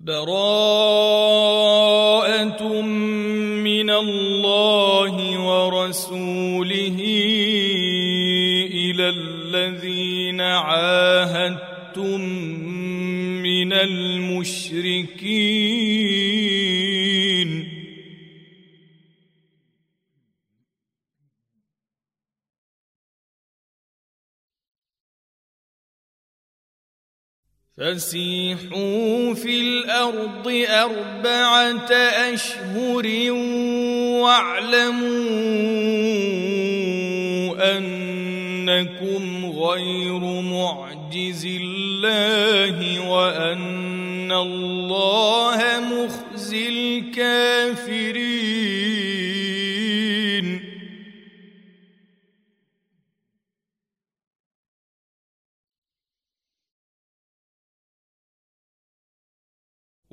براءة من الله ورسوله إلى الذين عاهدتم من المشركين. فسيحوا في الأرض اربعه اشهر واعلموا انكم غير معجز الله وان الله مخزي الكافرين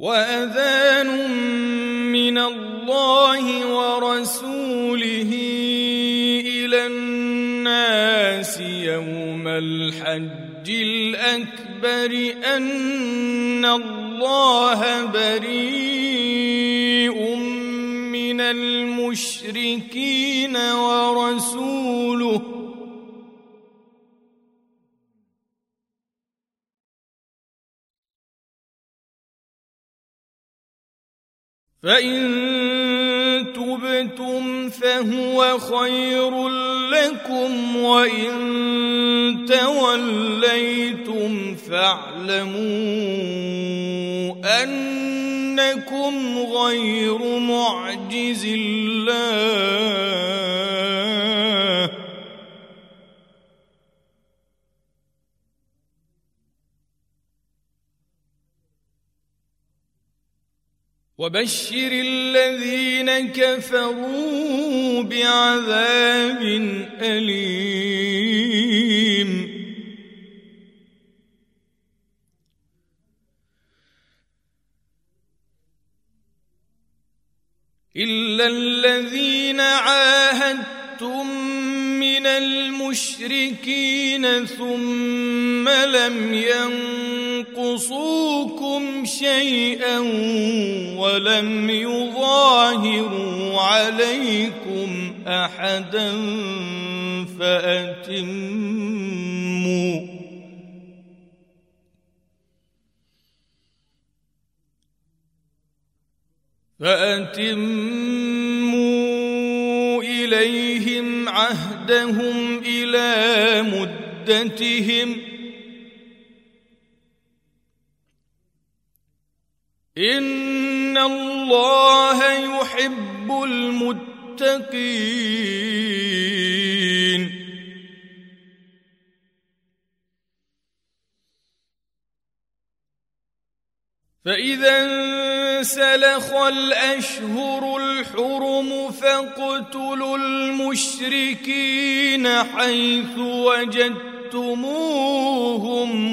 وأذان من الله ورسوله إلى الناس يوم الحج الأكبر أن الله بريء من المشركين ورسوله فإن تبتم فهو خير لكم وإن توليتم فاعلموا أنكم غير معجز الله وبشر الذين كفروا بعذاب أليم. إلا الذين عاهدتم من المشركين ثم لم ينقصوكم شيئا ولم يظاهروا عليكم احدا فاتموا فاتموا إليهم عهدهم إلى مدتهم. إن الله يحب المتقين. فإذا انسلخ الأشهر الحرم فاقتلوا المشركين حيث وجدتموهم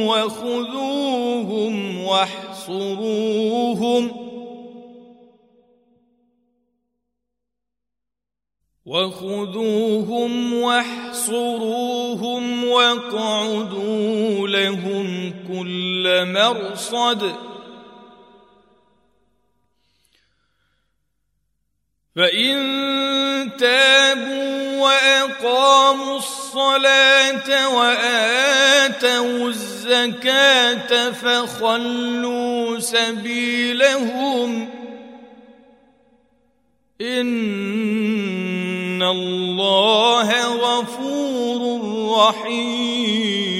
وخذوهم واحصروهم وخذوهم واحصروهم واقعدوا لهم كل مرصد فإن تابوا وأقاموا الصلاة وآتوا الزكاة فخلوا سبيلهم إن الله غفور رحيم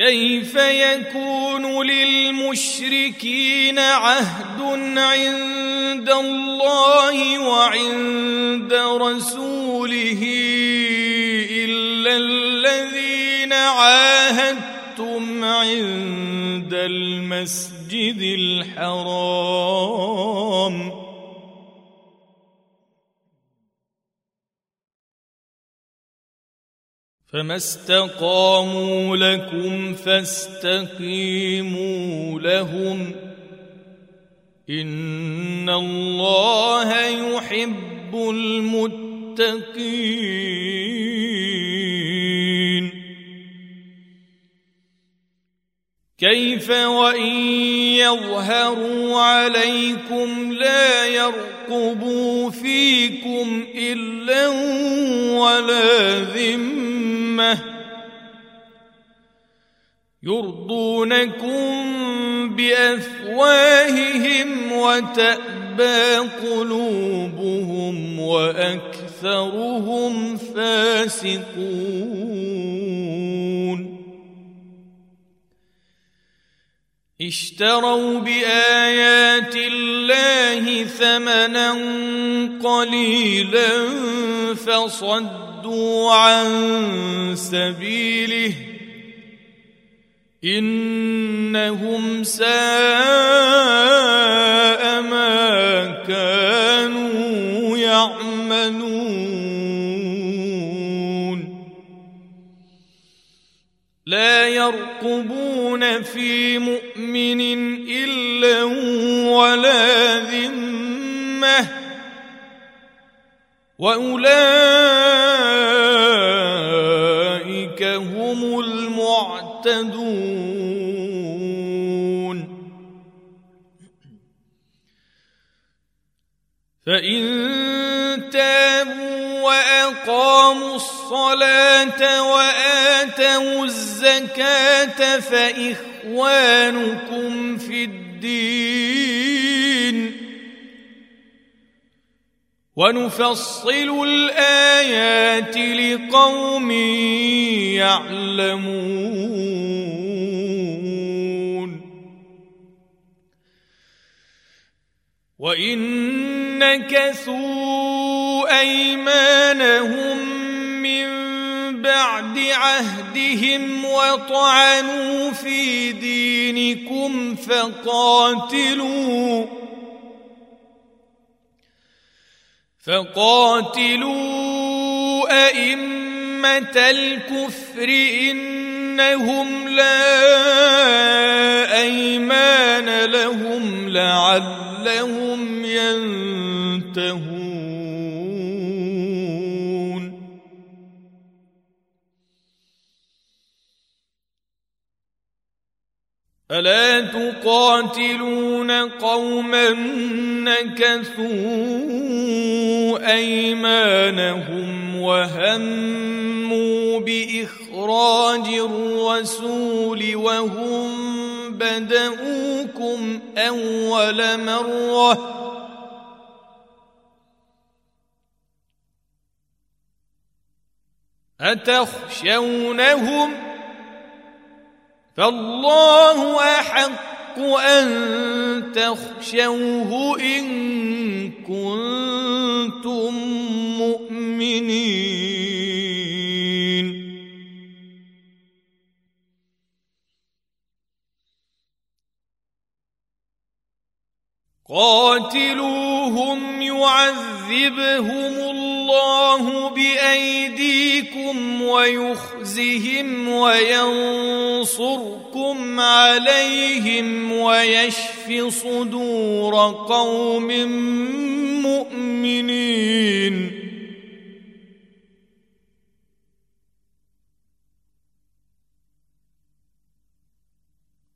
كيف يكون للمشركين عهد عند الله وعند رسوله إلا الذين عاهدتم عند المسجد الحرام؟ فما استقاموا لكم فاستقيموا لهم ان الله يحب المتقين كيف وان يظهروا عليكم لا يرقبوا فيكم الا ولا ذمه يرضونكم بأفواههم وتأبى قلوبهم وأكثرهم فاسقون اشتروا بآيات الله ثمنا قليلا فصدوا عن سبيله انهم ساء ما كانوا يعملون لا يرقبون في مؤمن الا ولا ذمه وأولئك هم المعتدون. فإن تابوا وأقاموا الصلاة وآتوا الزكاة فإخوانكم في الدين. ونفصل الآيات لقوم يعلمون. وإن نكثوا أيمانهم من بعد عهدهم وطعنوا في دينكم فقاتلوا فقاتلوا أئمة الكفر إنهم لا أيمان لهم لعلهم ينتهون. ألا تقاتلون قوما نكثوا أيمانهم وهموا بإخراج الرسول وهم بدؤوكم أول مرة أتخشونهم فالله أحق أن تخشوه إن كنتم مؤمنين. قاتلوهم يعذبهم الله بأيديكم ويخزهم وينصركم عليهم ويشف صدور قوم مؤمنين.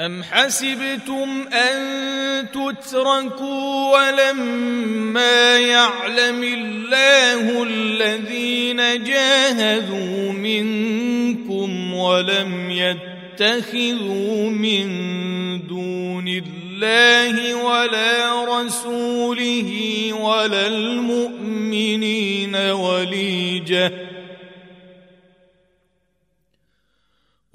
أم حسبتم أن تتركوا ولما يعلم الله الذين جاهدوا منكم ولم يتخذوا من دون الله ولا رسوله ولا المؤمنين وليجه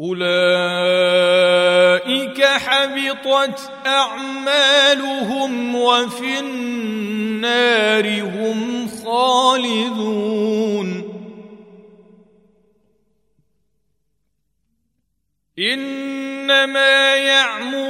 أولئك حبطت أعمالهم وفي النار هم خالدون. إنما يعمر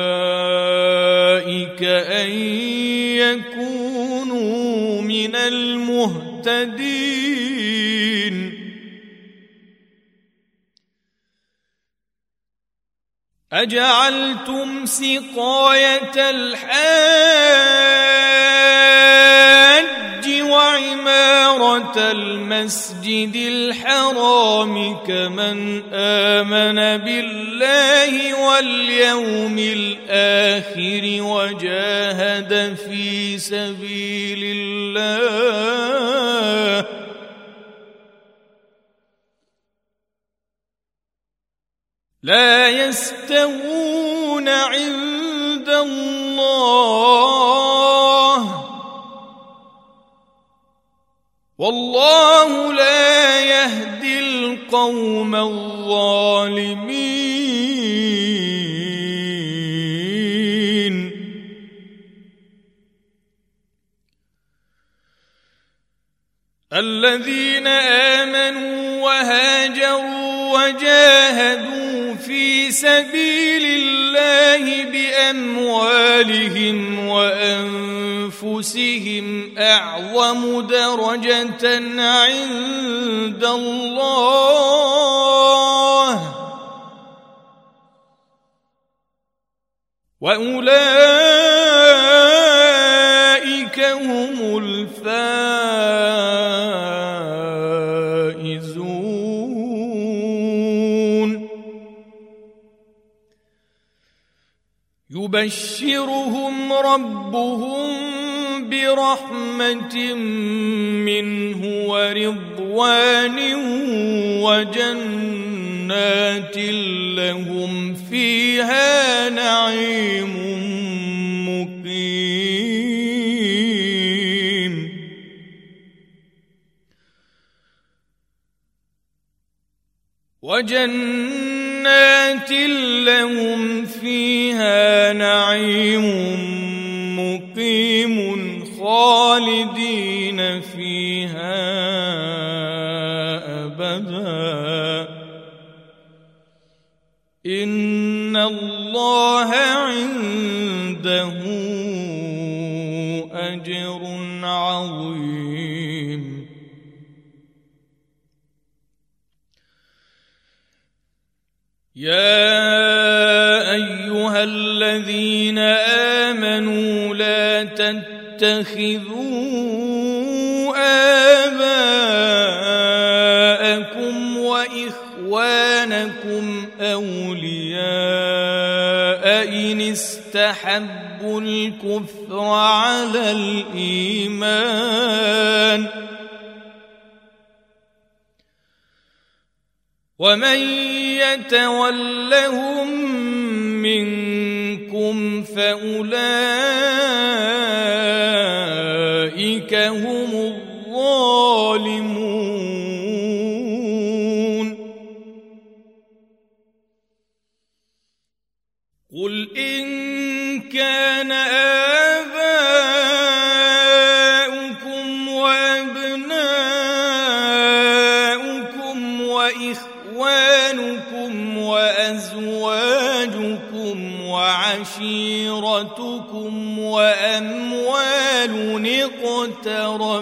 المهتدين. أجعلتم سقاية الحاج وعمارة المسجد الحرام كمن آمن بالله واليوم الآخر وجاهد في سبيل الله. لا يستوون عند الله. والله لا يهدي القوم الظالمين. الذين آمنوا وهاجروا وجاهدوا في سبيل الله بأموالهم وأنفسهم أعظم درجة عند الله. وأولئك يبشرهم ربهم برحمة منه ورضوان وجنات لهم فيها نعيم مقيم. وجنات لهم فيها نعيم مقيم خالدين فيها أبدا. إن الله عنده يا ايها الذين امنوا لا تتخذوا اباءكم واخوانكم اولياء ان استحبوا الكفر على الايمان ومن يتولهم منكم فاولئك وعشيرتكم وأموال اقترفتموها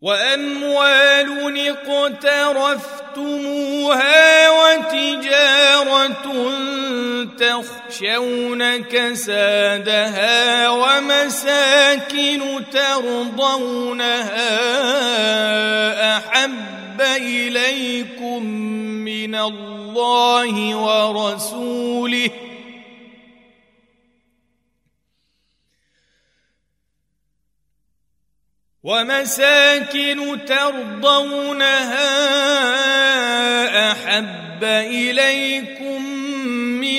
واموال اقترفتموها وتجاره تخشون كسادها ومساكن ترضونها أحب إليكم من الله ورسوله ومساكن ترضونها أحب إليكم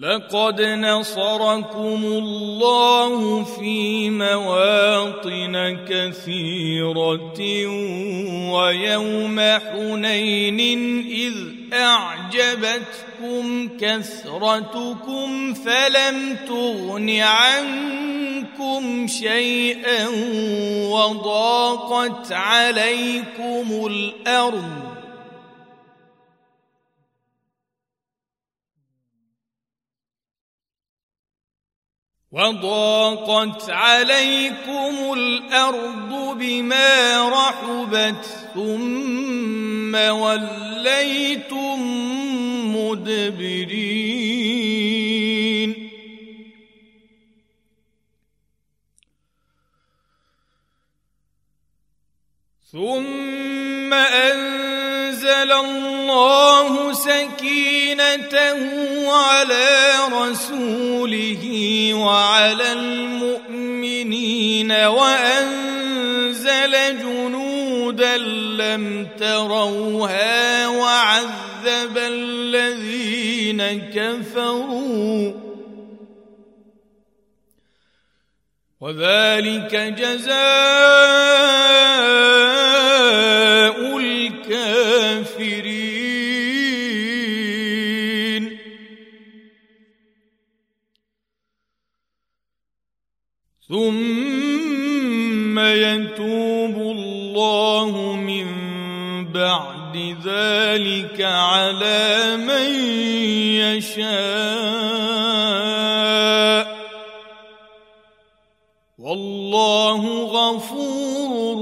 لقد نصركم الله في مواطن كثيرة ويوم حنين إذ أعجبتكم كثرتكم فلم تغن عنكم شيئا وضاقت عليكم الأرض وضاقت عليكم الأرض بما رحبت ثم وليتم مدبرين. ثم أنزل الله سكينته على رسوله وعلى المؤمنين وأنزل جنودا لم تروها وعذب الذين كفروا. وذلك جزاء ثم يتوب الله من بعد ذلك على من يشاء. والله غفور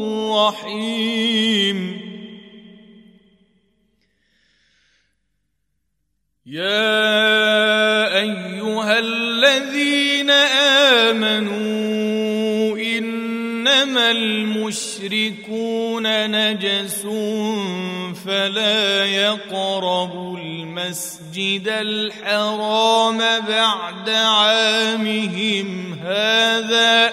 رحيم. يا الذين آمنوا إنما المشركون نجس فلا يقربوا المسجد الحرام بعد عامهم هذا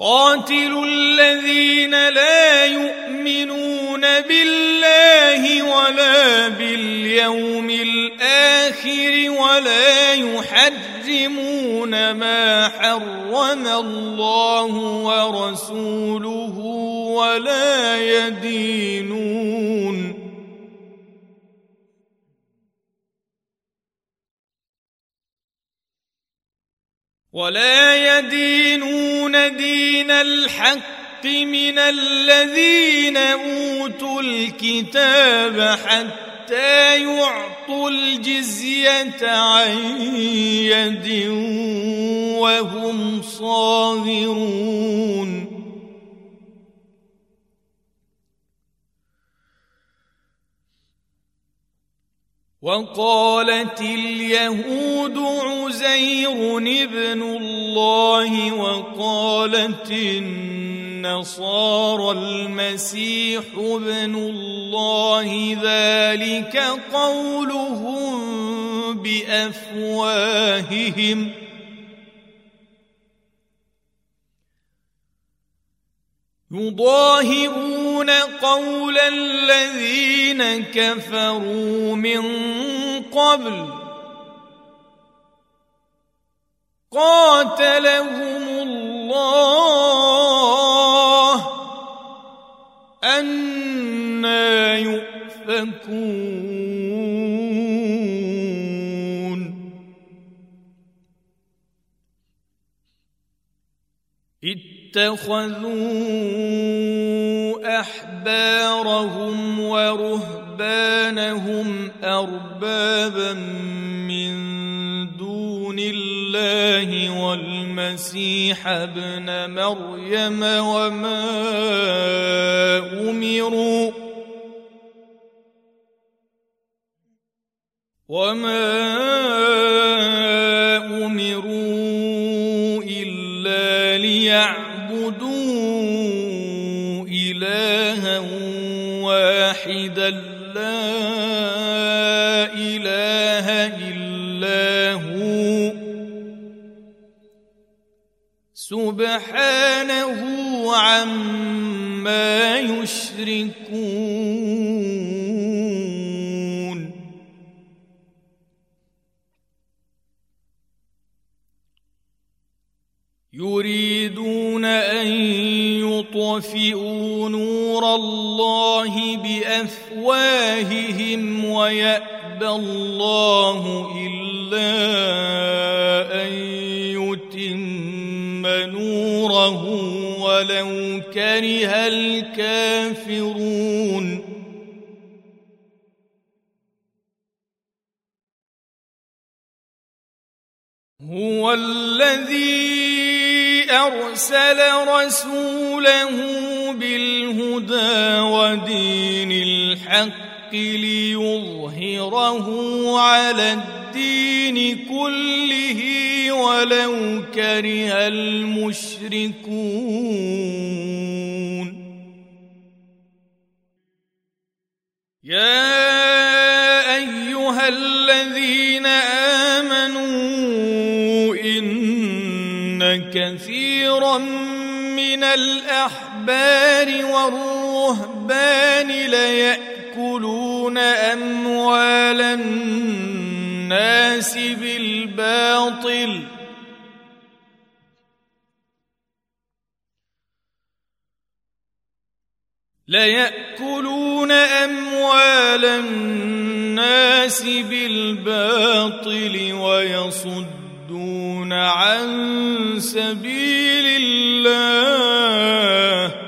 قاتلوا الذين لا يؤمنون بالله ولا باليوم الآخر ولا يحرمون ما حرم الله ورسوله ولا يدينون ولا يدينون دين الحق من الذين أوتوا الكتاب حتى يعطوا الجزية عن يد وهم صاغرون. وقالت اليهود عزير ابن الله وقالت النصارى المسيح ابن الله ذلك قولهم بأفواههم. يضاهئون قول الذين كفروا من قبل قاتلهم الله أنا يؤفكون اتخذوا أحبارهم ورهبانهم أربابا من دون الله والمسيح ابن مريم وما أمروا وما سبحانه عما يشركون. يريدون أن يطفئوا نور الله بأفواههم ويأبى الله إلا ولو كره الكافرون. هو الذي أرسل رسوله بالهدى ودين الحق. ليظهره على الدين كله ولو كره المشركون. يا أيها الذين إن كثير كثيرا من الأحبار والرهبان ليأكلون أموال الناس بالباطل. ليأكلون أموال الناس بالباطل ويصدون يصدون عن سبيل الله.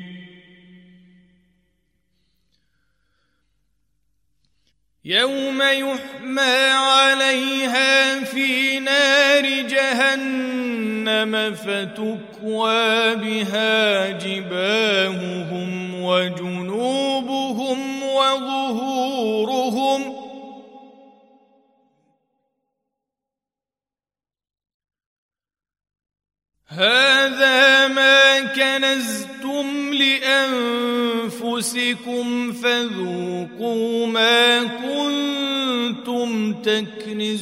يوم يحمى عليها في نار جهنم فتكوى بها جباههم وجنوبهم وظهورهم هذا ما كنزتم لانفسكم فذوقوا ما كنتم تكنزون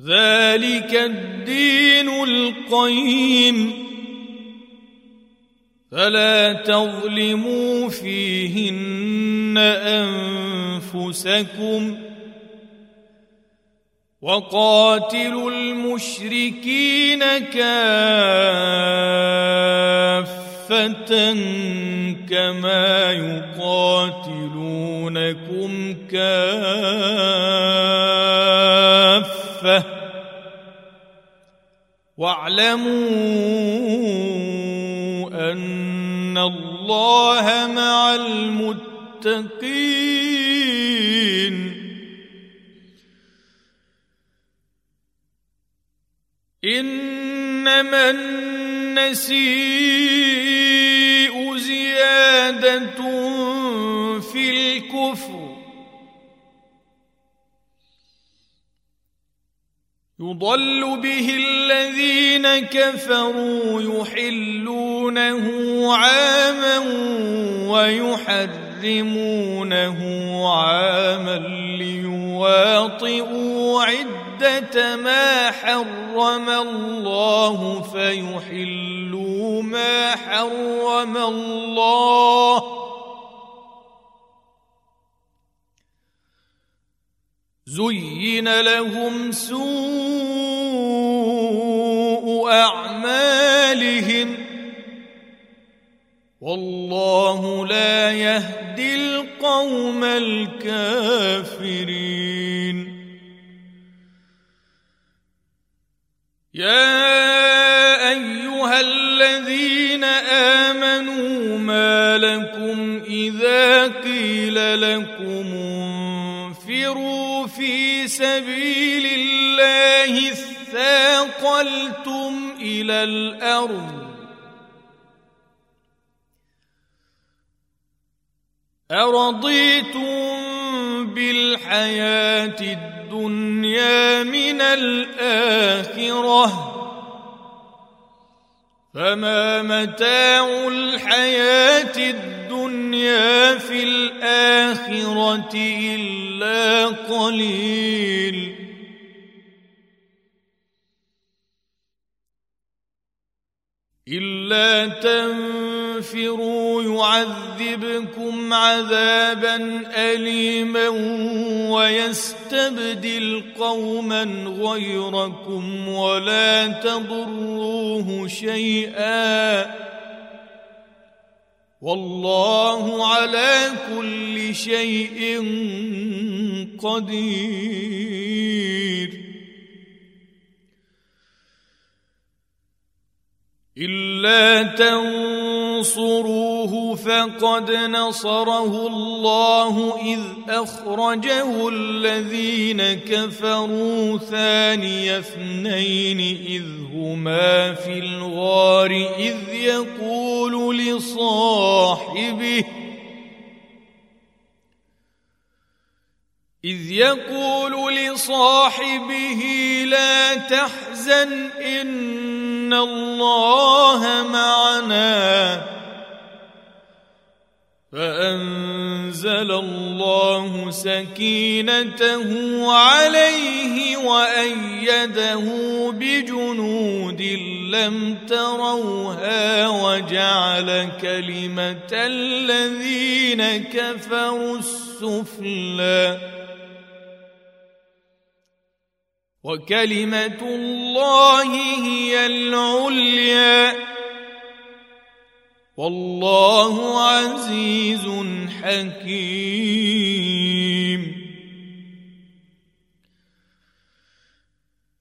ذلك الدين القيم. فلا تظلموا فيهن أنفسكم وقاتلوا المشركين كافة كما يقاتلونكم كافة. واعلموا أن الله مع المتقين. إنما النسيء زيادة في الكفر يضل به الذين كفروا يحلونه عاما ويحرمونه عاما ليواطئوا عدة ما حرم الله فيحلوا ما حرم الله زين لهم سوء أعمالهم. والله لا يهدي القوم الكافرين. يا أيها الذين آمنوا ما لكم إذا قيل لكم في سبيل الله اثاقلتم إلى الأرض. أرضيتم بالحياة الدنيا من الآخرة؟ فما متاع الحياة الدنيا في الآخرة إلا قليل. إلا تنفروا يعذبكم عذابا اليما ويستبدل قوما غيركم ولا تضروه شيئا. والله على كل شيء قدير. إلا تنصروه فقد نصره الله إذ أخرجه الذين كفروا ثاني اثنين إذ هما في الغار إذ يقول لصاحبه إذ يقول لصاحبه لا تحزن إن الله معنا فأنزل الله سكينته عليه وأيده بجنود لم تروها وجعل كلمة الذين كفروا السفلى وكلمة الله هي العليا. والله عزيز حكيم.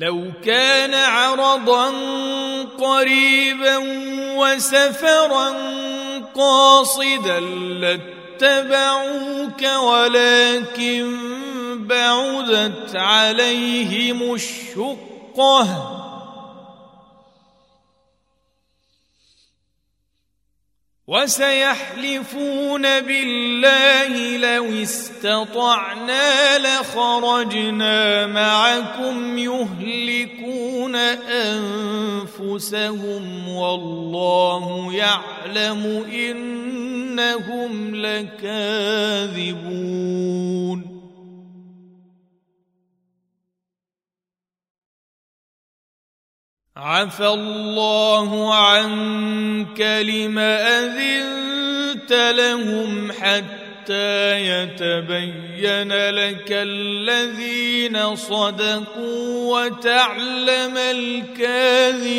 لو كان عرضا قريبا وسفرا قاصدا لاتبعوك ولكن بعدت عليهم الشقة. وسيحلفون بالله لو استطعنا لخرجنا معكم يهلكون أنفسهم والله يعلم إنهم لكاذبون عفى الله عنك لم أذنت لهم حتى يتبين لك الذين صدقوا وتعلم الكاذبين.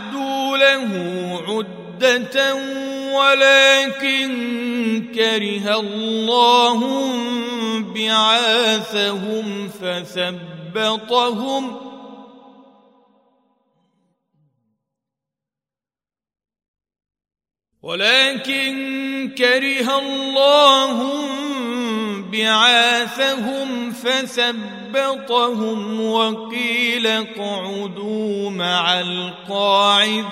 له عدة ولكن كره الله بعاثهم فثبطهم. ولكن كره الله بعاثهم فثبطهم وقيل اقعدوا مع القاعدين.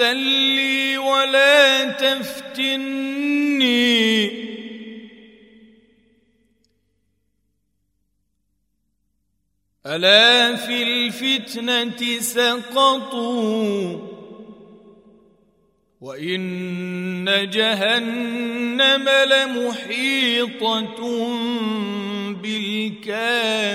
ائذن لي ولا تفتني. ألا في الفتنة سقطوا وإن جهنم لمحيطة بالكافرين.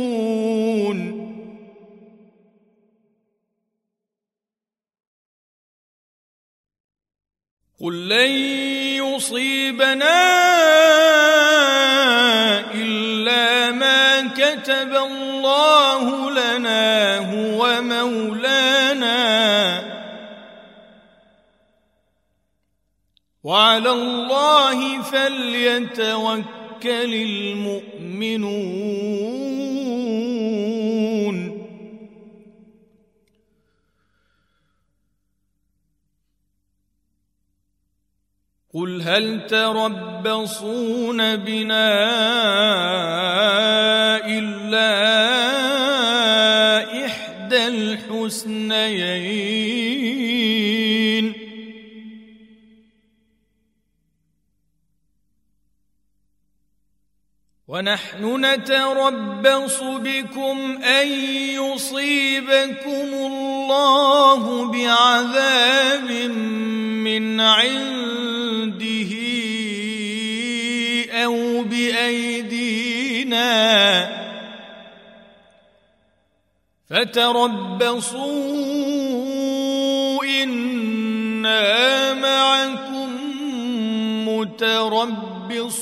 قل لن يصيبنا الا ما كتب الله لنا هو مولانا وعلى الله فليتوكل المؤمنون قل هل تربصون بنا الا احدى الحسنيين ونحن نتربص بكم ان يصيبكم الله بعذاب من عنده أو بأيدينا فتربصوا إنا معكم متربصون.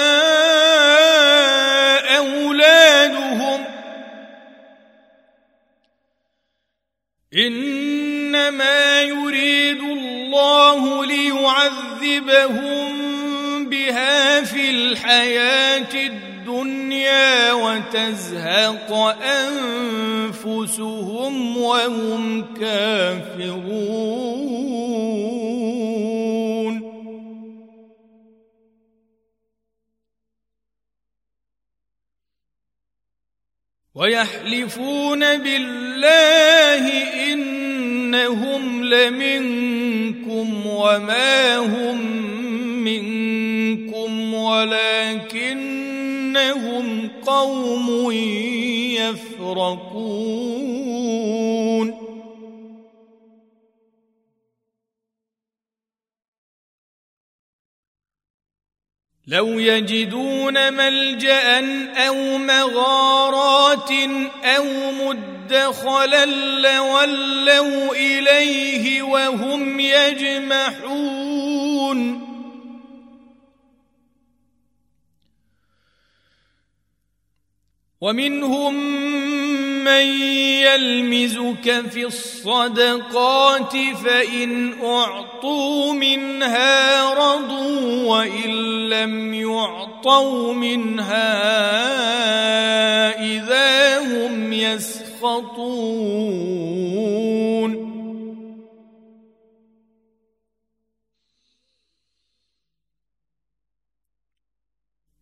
الله ليعذبهم بها في الحياة الدنيا وتزهق أنفسهم وهم كافرون. ويحلفون بالله إنهم لمنكم وما هم منكم ولكنهم قوم يفرقون. لو يجدون ملجأ أو مغارات أو مدخلا لولوا إليه وهم يجمحون. ومنهم من يلمزك في الصدقات فإن أعطوا منها رضوا وإن لم يعطوا منها إذا هم يسخطون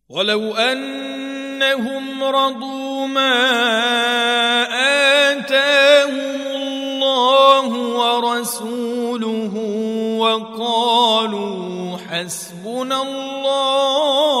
ولو أنهم رضوا ما آتاهم الله ورسوله وقالوا حسبنا الله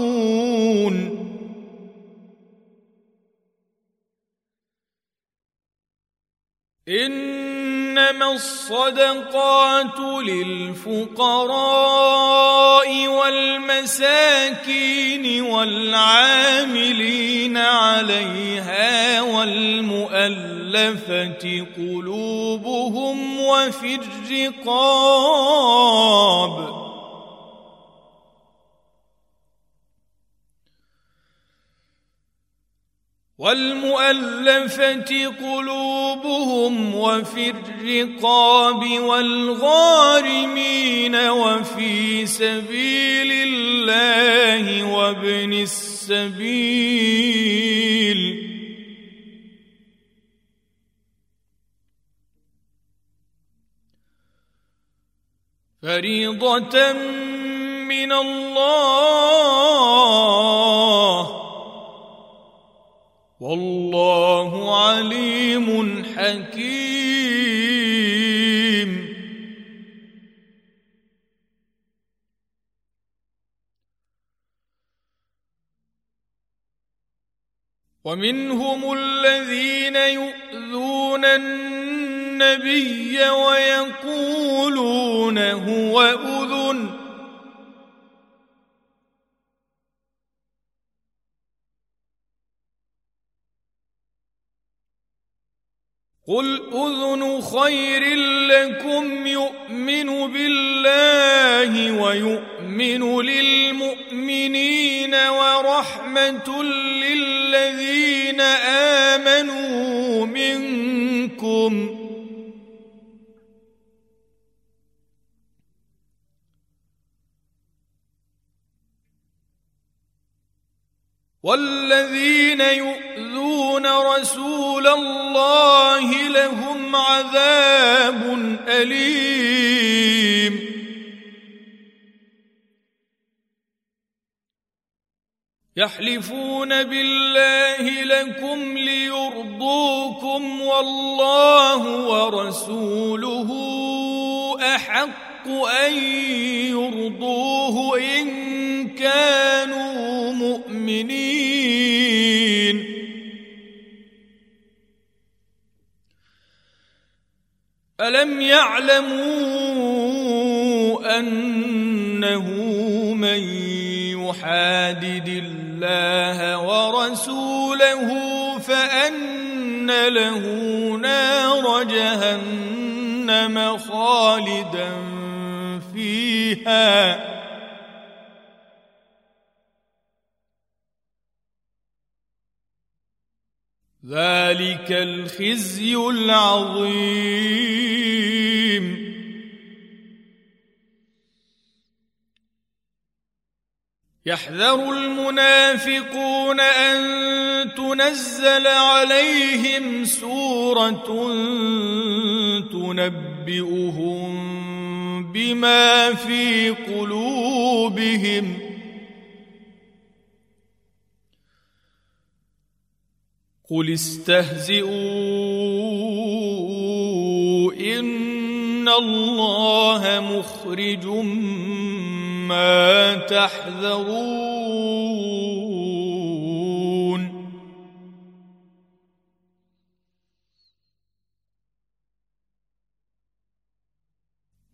إنما الصدقات للفقراء والمساكين والعاملين عليها والمؤلفة قلوبهم وفي الرقاب والمؤلفة قلوبهم وفي الرقاب والغارمين وفي سبيل الله وابن السبيل. فريضة من الله والله عليم حكيم. ومنهم الذين يؤذون النبي ويقولون هو أذن قل اذن خير لكم يؤمن بالله ويؤمن للمؤمنين ورحمه للذين امنوا منكم والذين يؤذون رسول الله لهم عذاب أليم. يحلفون بالله لكم ليرضوكم والله ورسوله أحق أن يرضوه إن كانوا مؤمنين. ألم يعلموا أنه من يحادد الله ورسوله فأن له نار جهنم خالدا فيها. ذلك الخزي العظيم. يحذر المنافقون أن تنزل عليهم سورة تنبئهم بما في قلوبهم قل استهزئوا ان الله مخرج ما تحذرون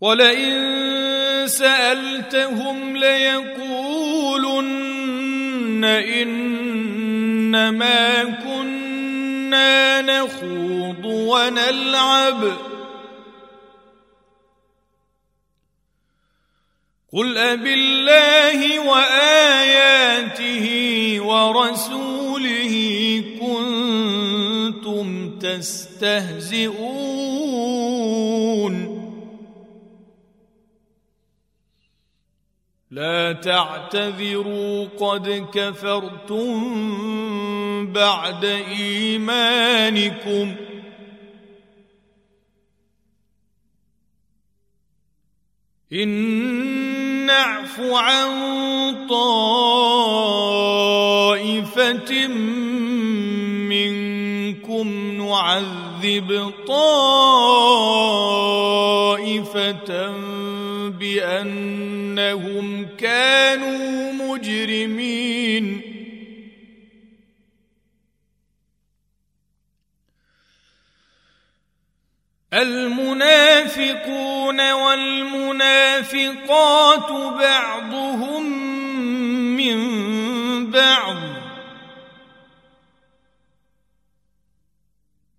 ولئن سألتهم ليقولن إنما كنا نخوض ونلعب. قل أبالله وآياته ورسوله كنتم تستهزئون. لا تعتذروا قد كفرتم بعد إيمانكم. إن نعف عن طائفة منكم نعذب طائفة بأنهم كانوا مجرمين. المنافقون والمنافقات بعضهم من بعض.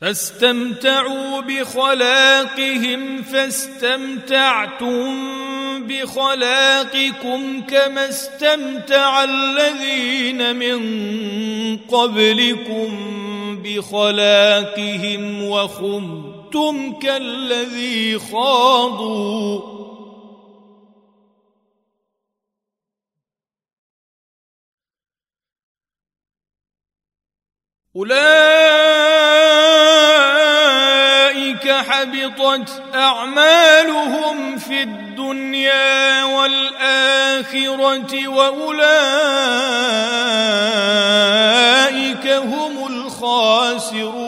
فاستمتعوا بخلاقهم فاستمتعتم بخلاقكم كما استمتع الذين من قبلكم بخلاقهم وخمتم كالذي خاضوا. أولئك حبطت أعمالهم في الدنيا والآخرة وأولئك هم الخاسرون.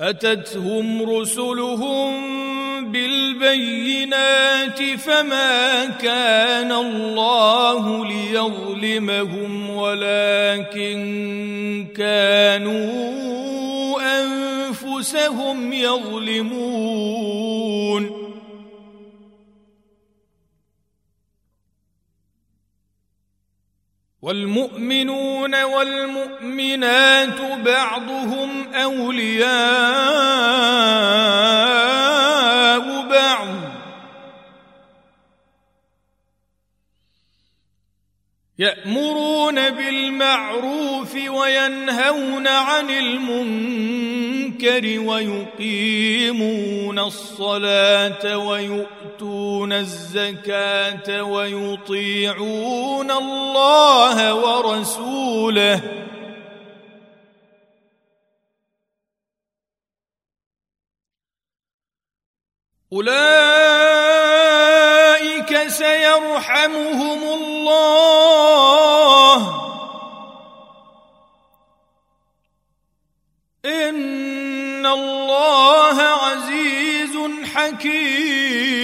أتتهم رسلهم بالبينات فما كان الله ليظلمهم ولكن كانوا أنفسهم يظلمون والمؤمنون والمؤمنات بعضهم أولياء بعض. يأمرون بالمعروف وينهون عن المنكر. المنكر ويقيمون الصلاة ويؤتون الزكاة ويطيعون الله ورسوله. أولئك سيرحمهم الله. إن الله عزيز حكيم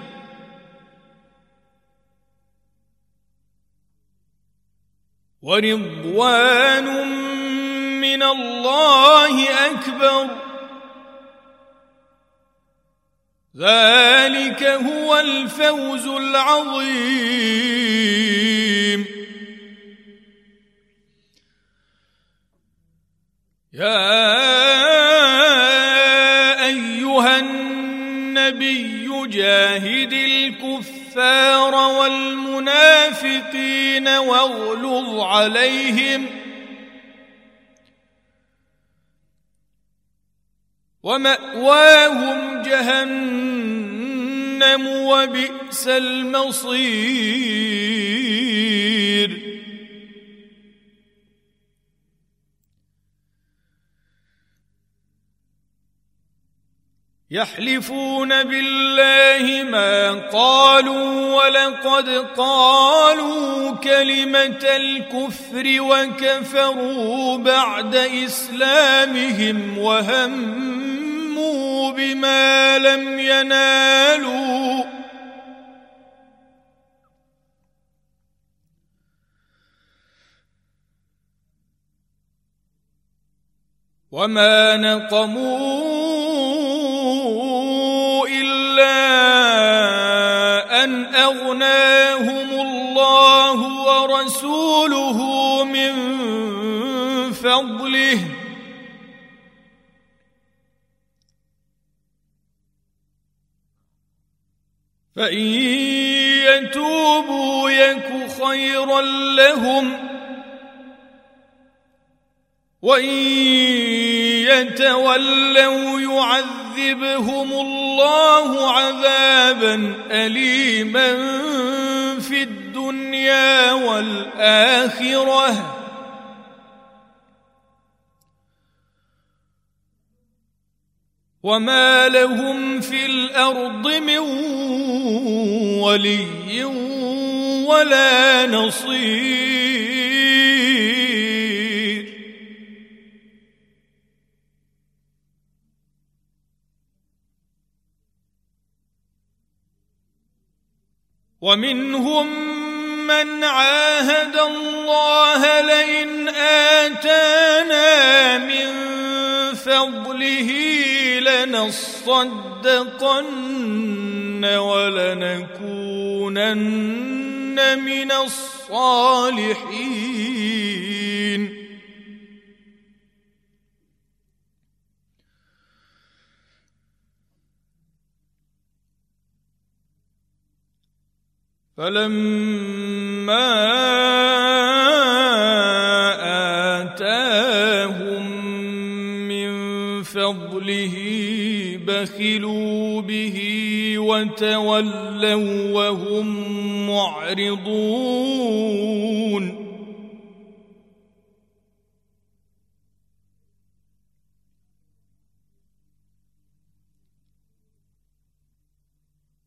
ورضوان من الله أكبر. ذلك هو الفوز العظيم. يا أيها النبي جاهد الكفار والمنافقين واغلظ عليهم ومأواهم جهنم وبئس المصير. يحلفون بالله ما قالوا ولقد قالوا كلمة الكفر وكفروا بعد إسلامهم وهموا بما لم ينالوا. وما نقموا فإن يتوبوا يك خيرا لهم وإن يتولوا يعذبهم الله عذابا اليما في الدنيا والآخرة. وما لهم في الأرض من ولي ولا نصير. ومنهم من عاهد الله لئن آتانا من فضله لنصدقن ولنكونن من الصالحين. فلما بخلوا به وتولوا وهم معرضون.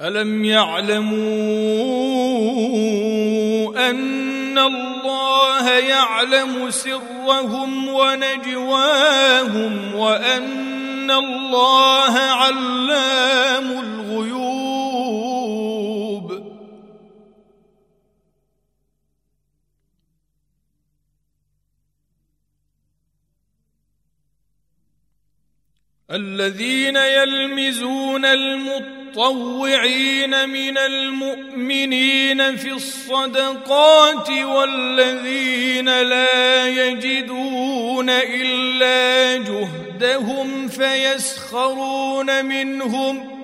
ألم يعلموا أن الله يعلم سرهم ونجواهم وأن الله علام الغيوب الذين يلمزون المطلوب المطوعين من المؤمنين في الصدقات والذين لا يجدون إلا جهدهم فيسخرون منهم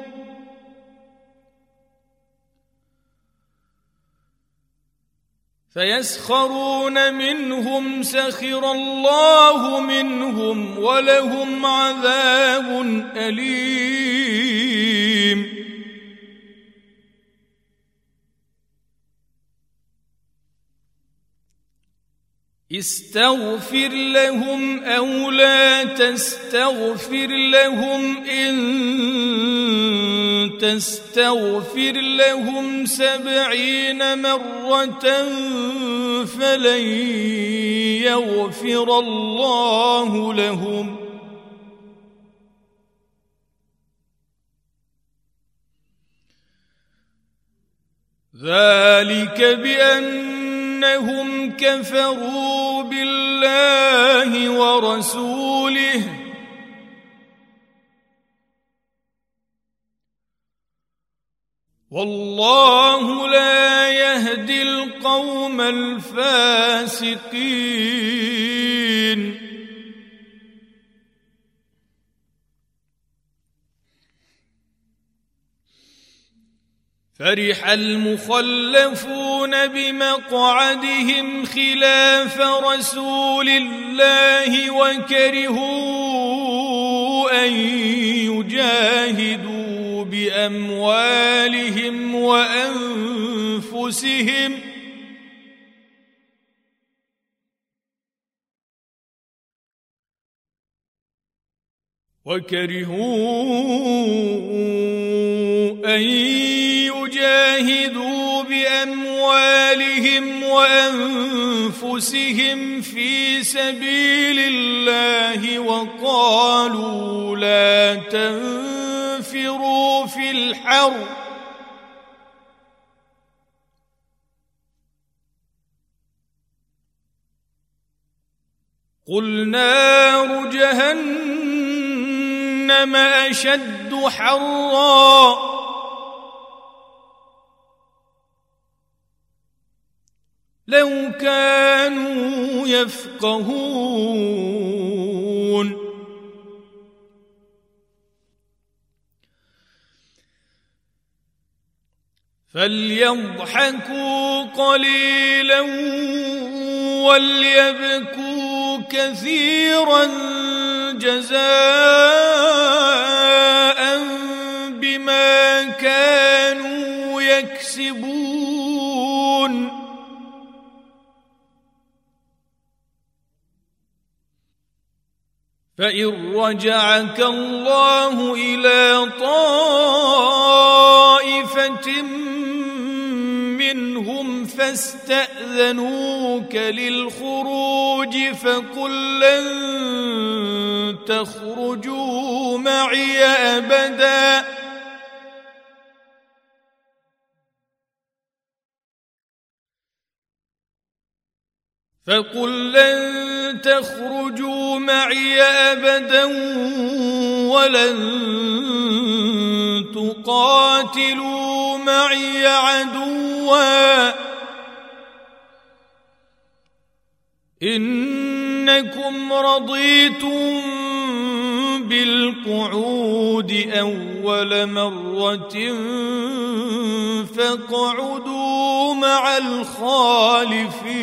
فيسخرون منهم سخر الله منهم ولهم عذاب أليم استغفر لهم أو لا تستغفر لهم إن تستغفر لهم سبعين مرة فلن يغفر الله لهم. ذلك بانهم كفروا بالله ورسوله. والله لا يهدي القوم الفاسقين. فرح المخلفون بمقعدهم خلاف رسول الله وكرهوا أن يجاهدوا بأموالهم وأنفسهم وكرهوا أن يجاهدوا بأموالهم وأنفسهم في سبيل الله وقالوا لا تنفروا في الحر. قل نار جهنم أشد حرا. لو كانوا يفقهون. فليضحكوا قليلا وليبكوا كثيرا جزاء بما كانوا يكسبون. فإن رجعك الله إلى طائفة منهم فاستأذنوك للخروج فقل لن تخرجوا معي أبدا. فقل لن تخرجوا معي أبدا ولن تقاتلوا معي عدوا. إنكم رضيتم بالقعود أول مرة فاقعدوا مع الخالفين.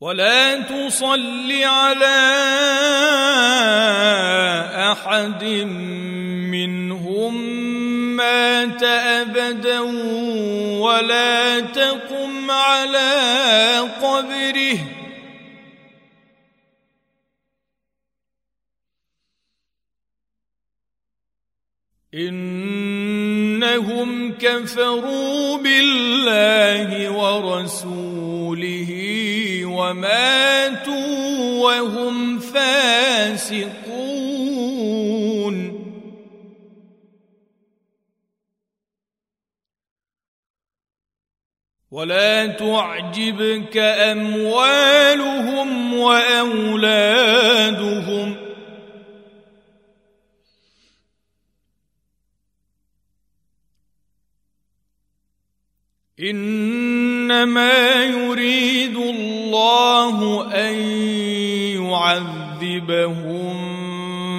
ولا تصل على أحد منهم مات أبدا ولا تقم على قبره. إنهم كفروا بالله ورسوله وماتوا وهم فاسقون. ولا تعجبك أموالهم وأولادهم. إنما يريد الله أن يعذبهم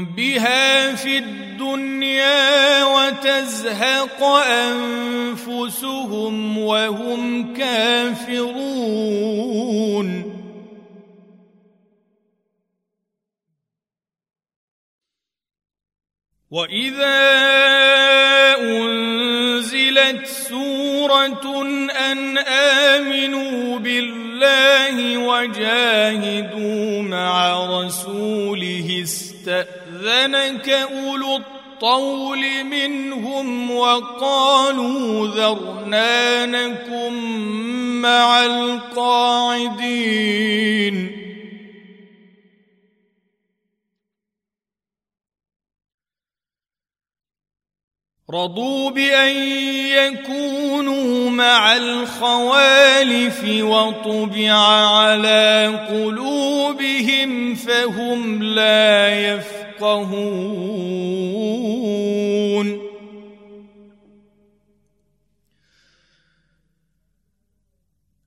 بها في الدنيا وتزهق أنفسهم وهم كافرون. واذا انزلت سوره ان امنوا بالله وجاهدوا مع رسوله استاذنك أولو الطول منهم وقالوا ذرنا نكن مع القاعدين. رضوا بأن يكونوا مع الخوالف وطبع على قلوبهم فهم لا يفقهون.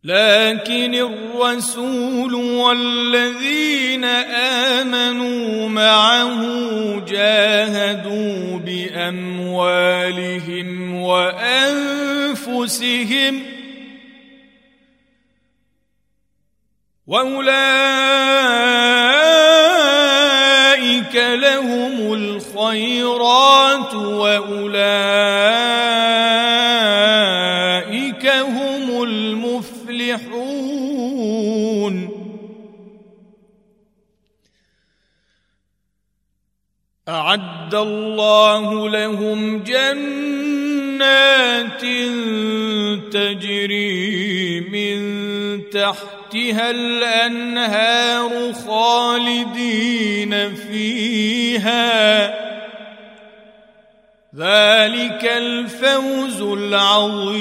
لكن الرسول والذين آمنوا معه جاهدوا بأموالهم وأنفسهم وأولئك لهم الخيرات وأولئك أعد الله لهم جنات تجري من تحتها الأنهار خالدين فيها. ذلك الفوز العظيم.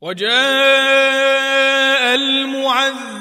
وجاء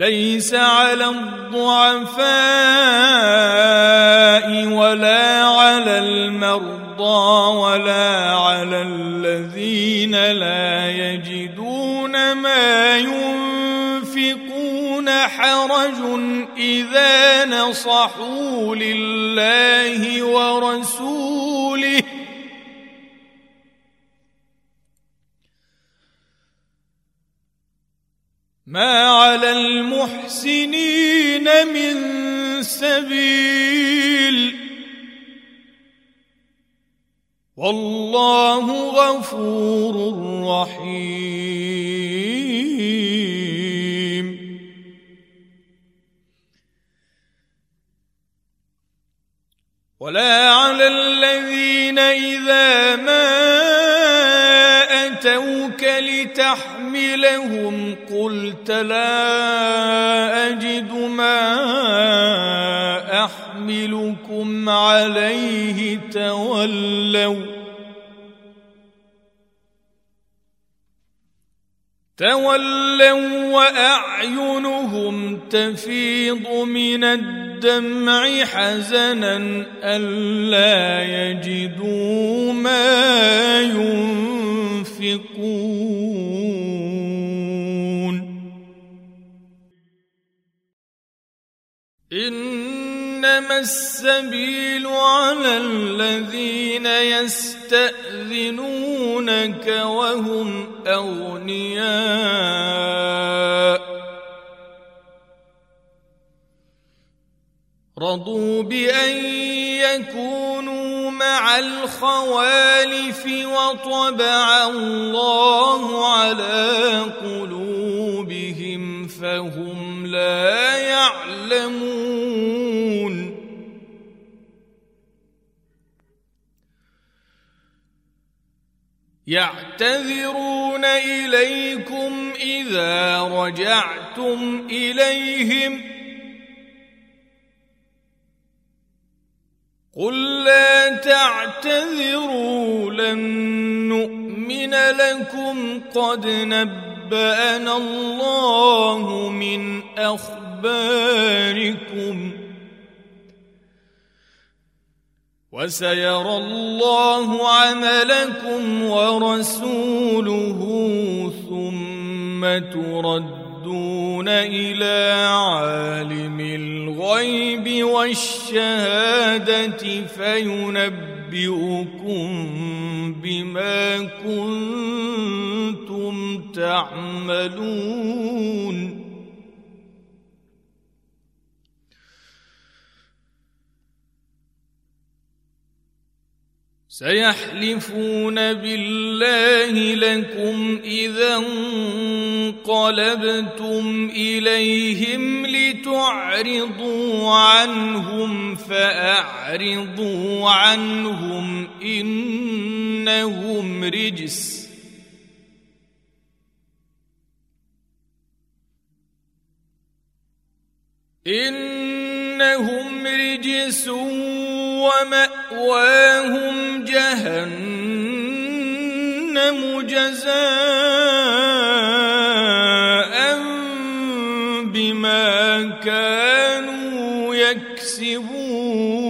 ليس على الضعفاء ولا على المرضى ولا على الذين لا يجدون ما ينفقون حرج إذا نصحوا لله ورسوله ما على المحسنين من سبيل. والله غفور رحيم. ولا على الذين إذا ما اتوك لتحملهم قلت لا اجد ما احملكم عليه تولوا تولوا واعينهم تفيض من الدمع حزنا الا يجدوا ما ينفقون إنما السبيل على الذين يستأذنونك وهم أغنياء. رضوا بأن يكونوا مع الخوالف وطبع الله على قلوبهم فهم لا يعلمون يعتذرون إليكم إذا رجعتم إليهم قل لا تعتذروا لن نؤمن لكم قد نبأنا الله من أخباركم. وسيرى الله عملكم ورسوله ثم ترد يردون إلى عالم الغيب والشهادة فينبئكم بما كنتم تعملون سيحلفون بالله لكم إذا انقلبتم إليهم لتعرضوا عنهم فأعرضوا عنهم إنهم رجس إنهم رجس ومأواهم جهنم جزاء بما كانوا يكسبون.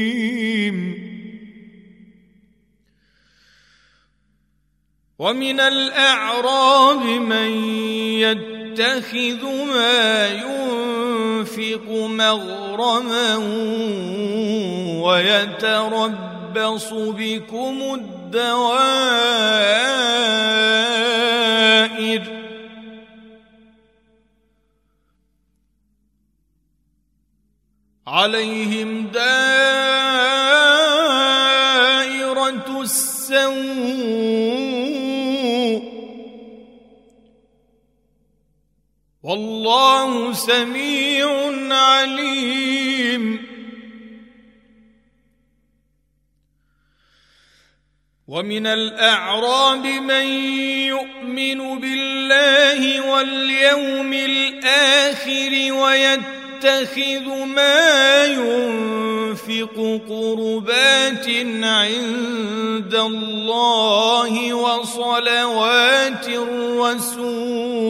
ومن الأعراب من يتخذ ما ينفق مغرما ويتربص بكم الدوائر. عليهم دائرة والله سميع عليم. ومن الأعراب من يؤمن بالله واليوم الآخر ويتبع يتخذ ما ينفق قربات عند الله وصلوات الرسول.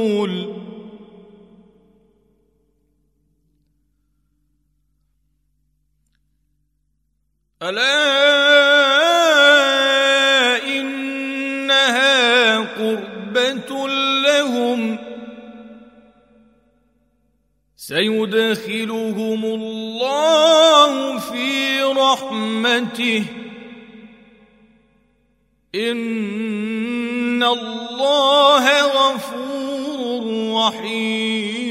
ألا إنها قربة لهم سيدخلهم الله في رحمته إن الله غفور رحيم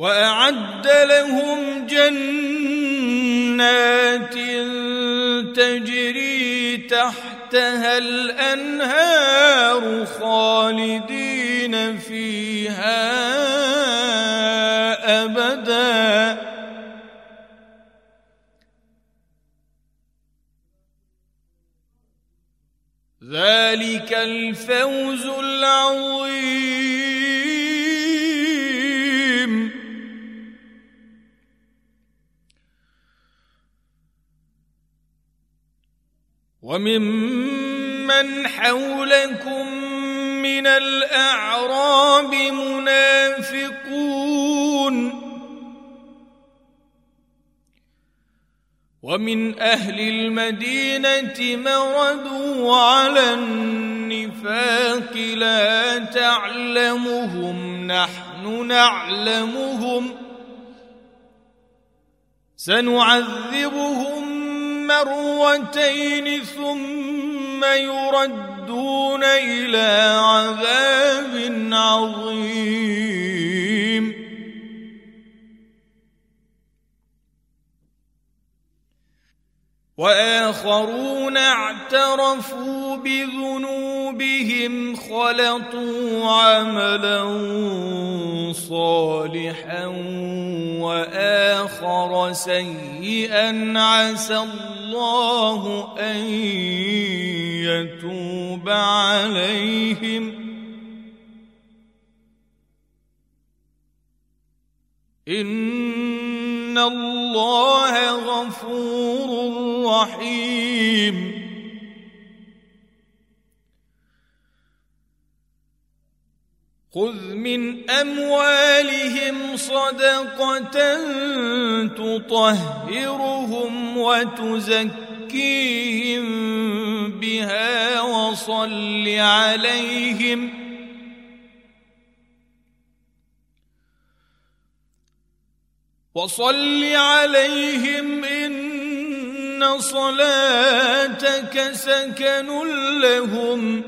وأعد لهم جنات تجري تحتها الأنهار خالدين فيها أبدا. ذلك الفوز العظيم. وممن حولكم من الأعراب منافقون ومن أهل المدينة مردوا على النفاق لا تعلمهم نحن نعلمهم سنعذبهم مرتين ثم يردون إلى عذاب عظيم. وآخرون اعترفوا بذنوبهم خلطوا عملا صالحا وآخر سيئا عسى الله أن يتوب عليهم إن الله غفور رحيم. خذ من أموالهم صدقة تطهرهم وتزكيهم بها وصل عليهم وصل عليهم إن صلاتك سكن لهم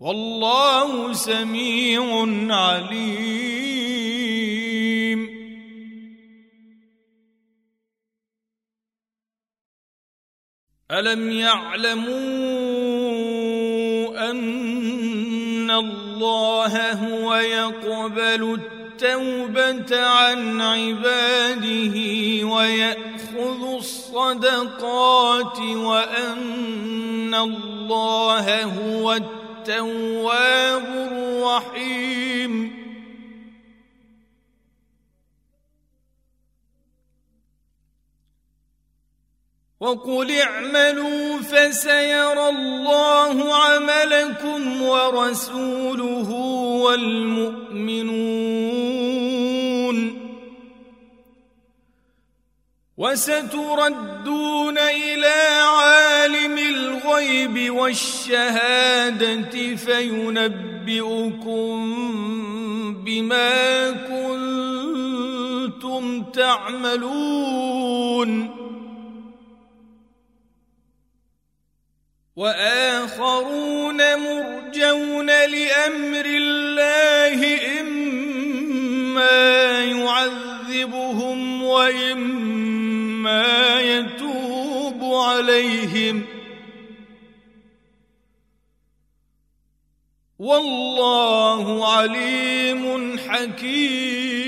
والله سميع عليم. ألم يعلموا أن الله هو يقبل التوبة عن عباده ويأخذ الصدقات وأن الله هو التواب الرحيم. وقل اعملوا فسيرى الله عملكم ورسوله والمؤمنون. وستردون إلى عالم الغيب والشهادة فينبئكم بما كنتم تعملون. وآخرون مرجون لأمر الله إما يعذبهم وإما يتوب عليهم. والله عليم حكيم.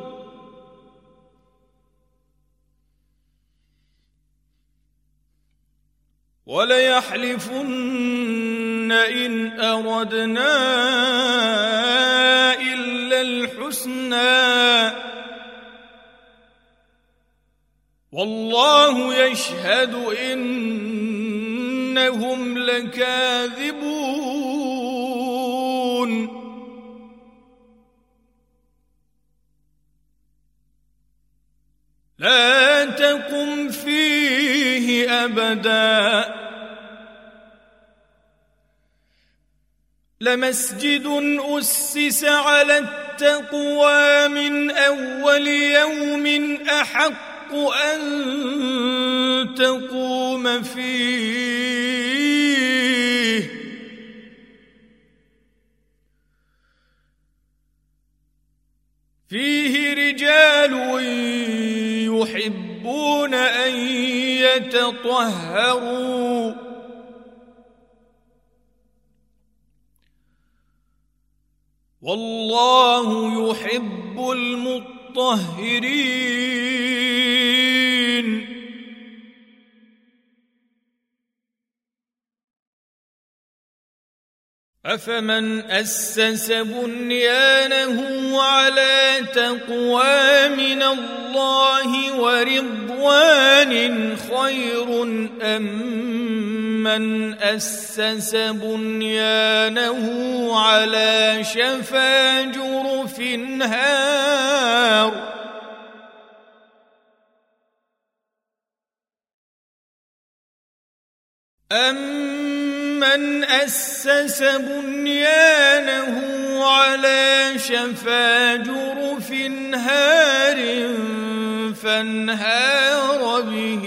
وليحلفن إن أردنا إلا الحسنى. والله يشهد إنهم لكاذبون. لا تقم فيه أبدا. لمسجد أسس على التقوى من أول يوم أحق أن تقوم فيه. فيه رجال يحبون أن يتطهروا. والله يحب المطهرين. أفمن أسس بنيانه على تقوى من الله ورضوان خير أم من اسس بنيانه على شفا جرف هار أمن أسس بنيانه على شفا جرف هار فانهار به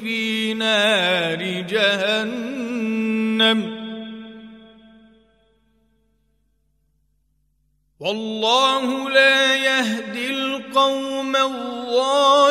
في نار جهنم والله لا يهدي القوم الظالمين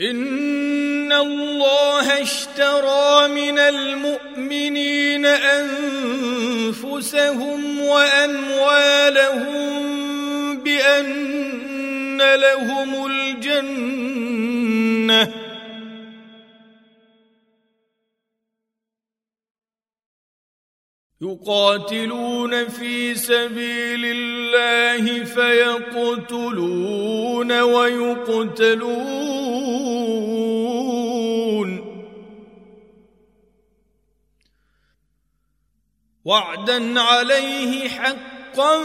ان الله اشترى من المؤمنين انفسهم واموالهم بان لهم الجنه يقاتلون في سبيل الله فيقتلون ويقتلون. وعدا عليه حقا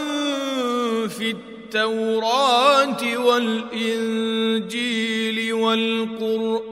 في التوراة والإنجيل والقرآن.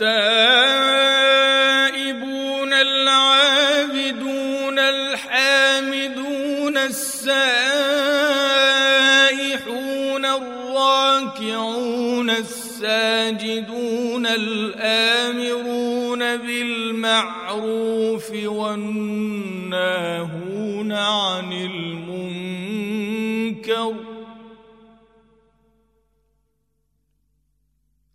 التائبون العابدون الحامدون السائحون الراكعون الساجدون الآمرون بالمعروف والناهون عن المنكر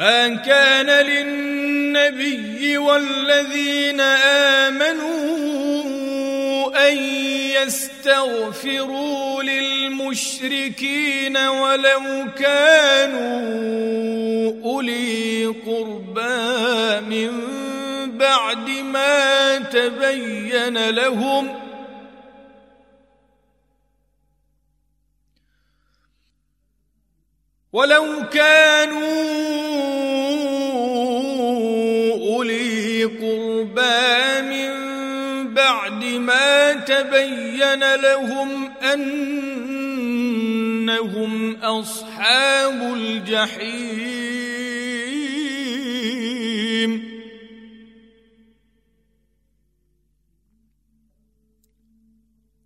ما كان للنبي والذين آمنوا أن يستغفروا للمشركين ولو كانوا أولي قربى من بعد ما تبين لهم ولو كانوا تبين لهم أنهم أصحاب الجحيم.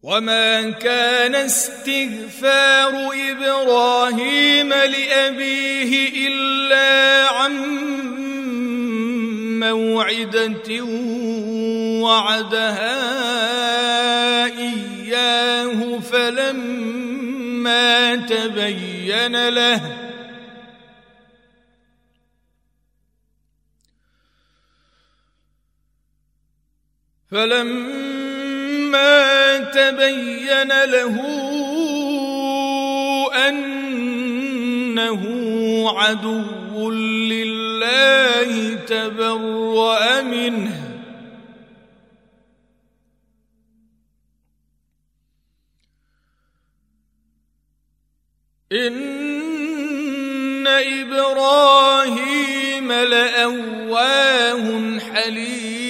وما كان استغفار إبراهيم لابيه الا عن موعدة وعدها إياه فلما تبين له فلما تبين له إنه عدو لله تبرأ منه. إن إبراهيم لأواه حليم.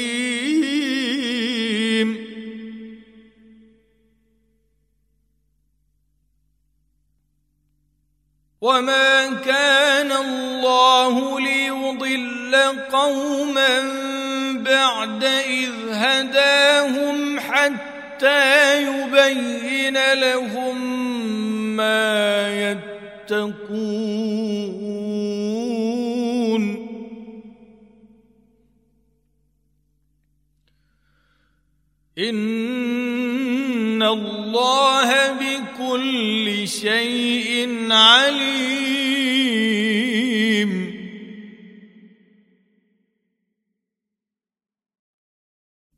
وما كان الله ليضل قوما بعد إذ هداهم حتى يبين لهم ما يتقون إن الله بكل شيء عليم.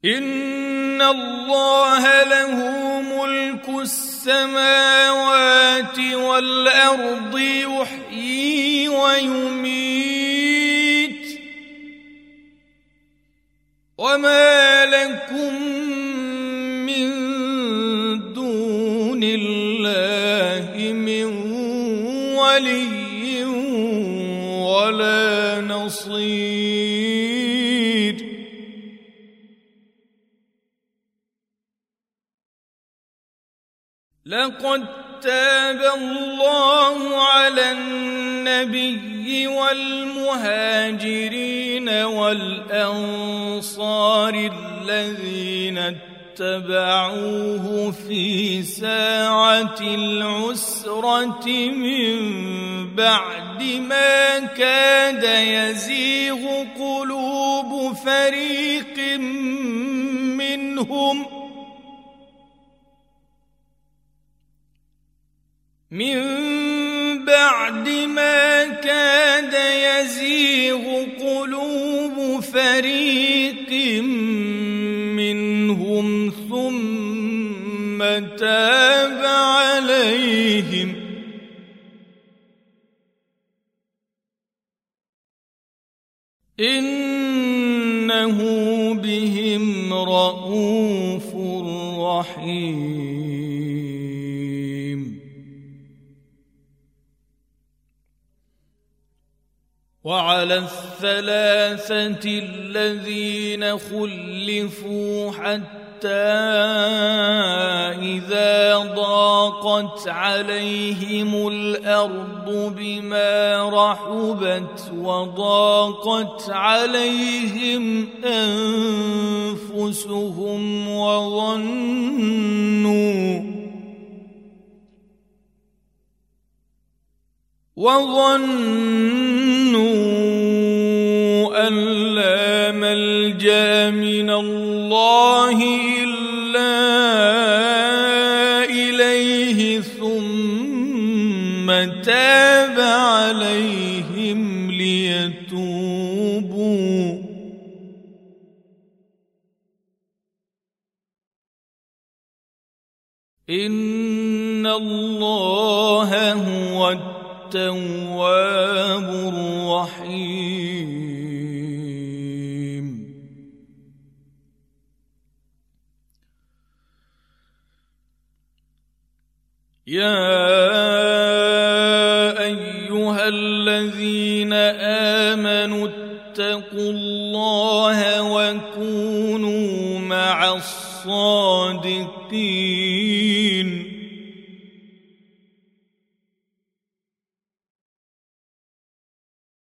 إن الله له ملك السماوات والأرض يحيي ويميت. وما لكم ولي ولا نصير. لقد تاب الله على النبي والمهاجرين والأنصار الذين اتبعوه في ساعة العسرة من بعد ما كاد يزيغ قلوب فريق منهم من بعد ما كاد يزيغ قلوب فريق منهم تاب عليهم. إنه بهم رءوف رحيم. وعلى الثلاثة الذين خلفوا حتى اذا ضاقت عليهم الأرض بما رحبت وضاقت عليهم أنفسهم وظنوا وظنوا أن لا ملجأ من الله إلا تاب عليهم ليتوبوا. إن الله هو التواب الرحيم. يا امنوا اتقوا الله وكونوا مع الصادقين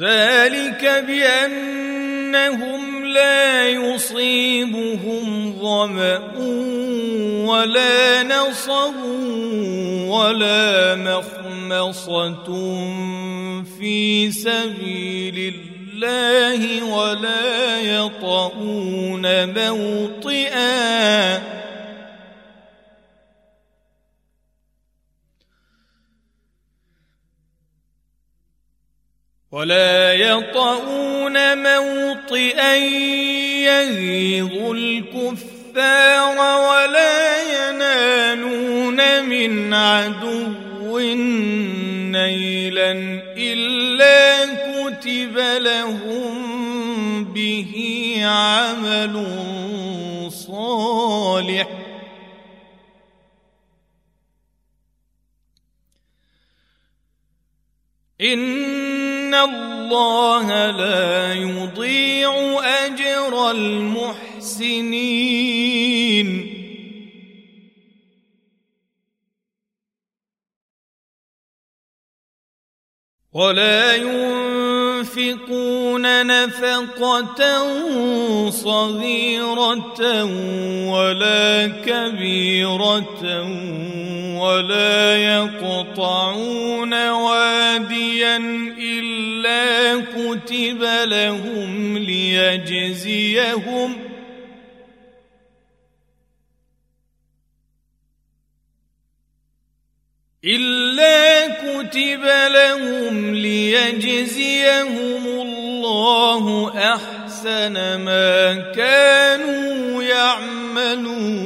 ذلك بأنهم لا يصيبهم ظمأ ولا نصب ولا مخمصة في سبيل الله ولا يطؤون موطئا ولا يطؤون موطئا يغيظ الكفار ولا ينالون من عدو نيلا إلا كتب لهم به عمل صالح. ان الله لا يضيع اجر المحسنين ولا ينفقون نفقة صغيرة ولا كبيرة ولا يقطعون واديا إلا كتب لهم ليجزيهم إلا كتب لهم ليجزيهم الله أحسن ما كانوا يعملون.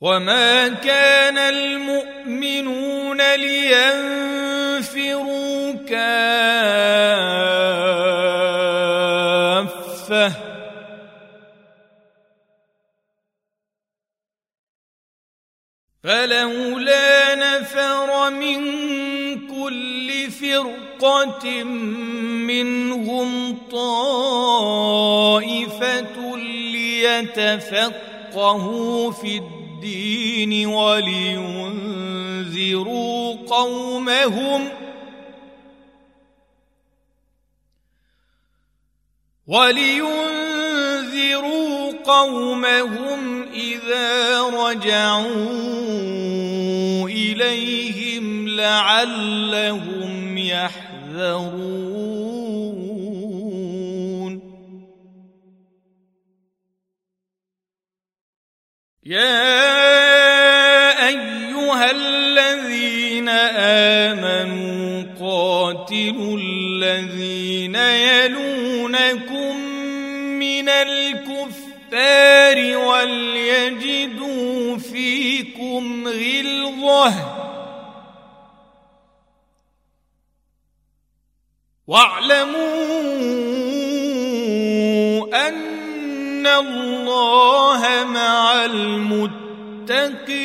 وما كان المؤمنون لينفروا كافه فلولا نفر من كل فرقة منهم طائفة ليتفقهوا في الدين ولينذروا قومهم ولينذروا قومهم إذا رجعوا إليهم لعلهم يحذرون. يا أيها الذين آمنوا قاتلوا الذين يلونكم من الكفار وليجدوا فيكم غلظة. واعلموا أن الله مع المتقين.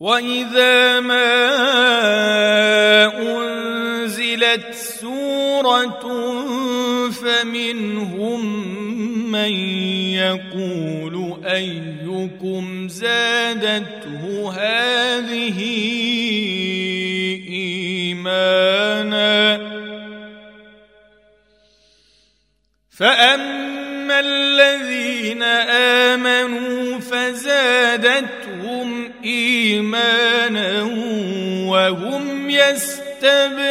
واذا ما انزلت سوره فمنهم من يقول ايكم زادته هذه ايمانا فاما الذين امنوا فزادتهم إيمانا وهم يستبشرون.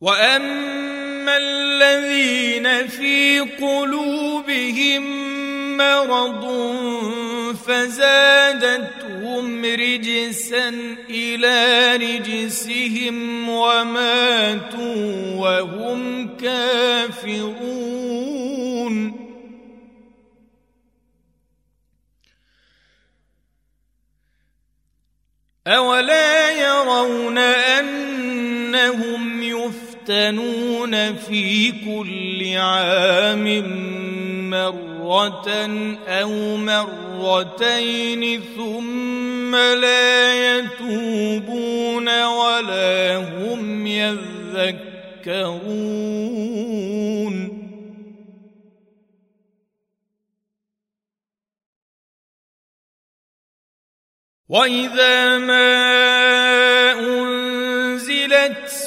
وأما الذين في قلوبهم مرض رجسا إلى رجسهم وماتوا وهم كافرون. أولا يرون أنهم يفتنون في كل عام مرة أو مرتين ثم لا يتوبون ولا هم يذكرون. وإذا ما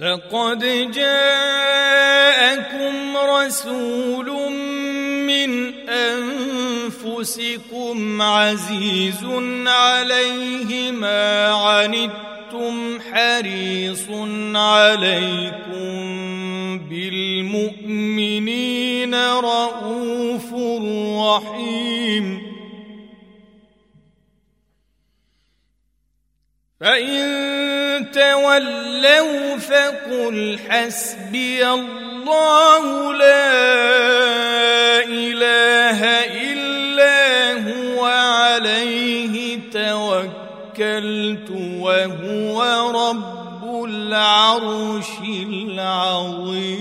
لقد جاءكم رسول من أنفسكم عزيز عليه ما عنتم حريص عليكم بالمؤمنين رءوف رحيم. فإن تولوا فقل حسبي الله لا إله إلا هو عليه توكلت وهو رب العرش العظيم.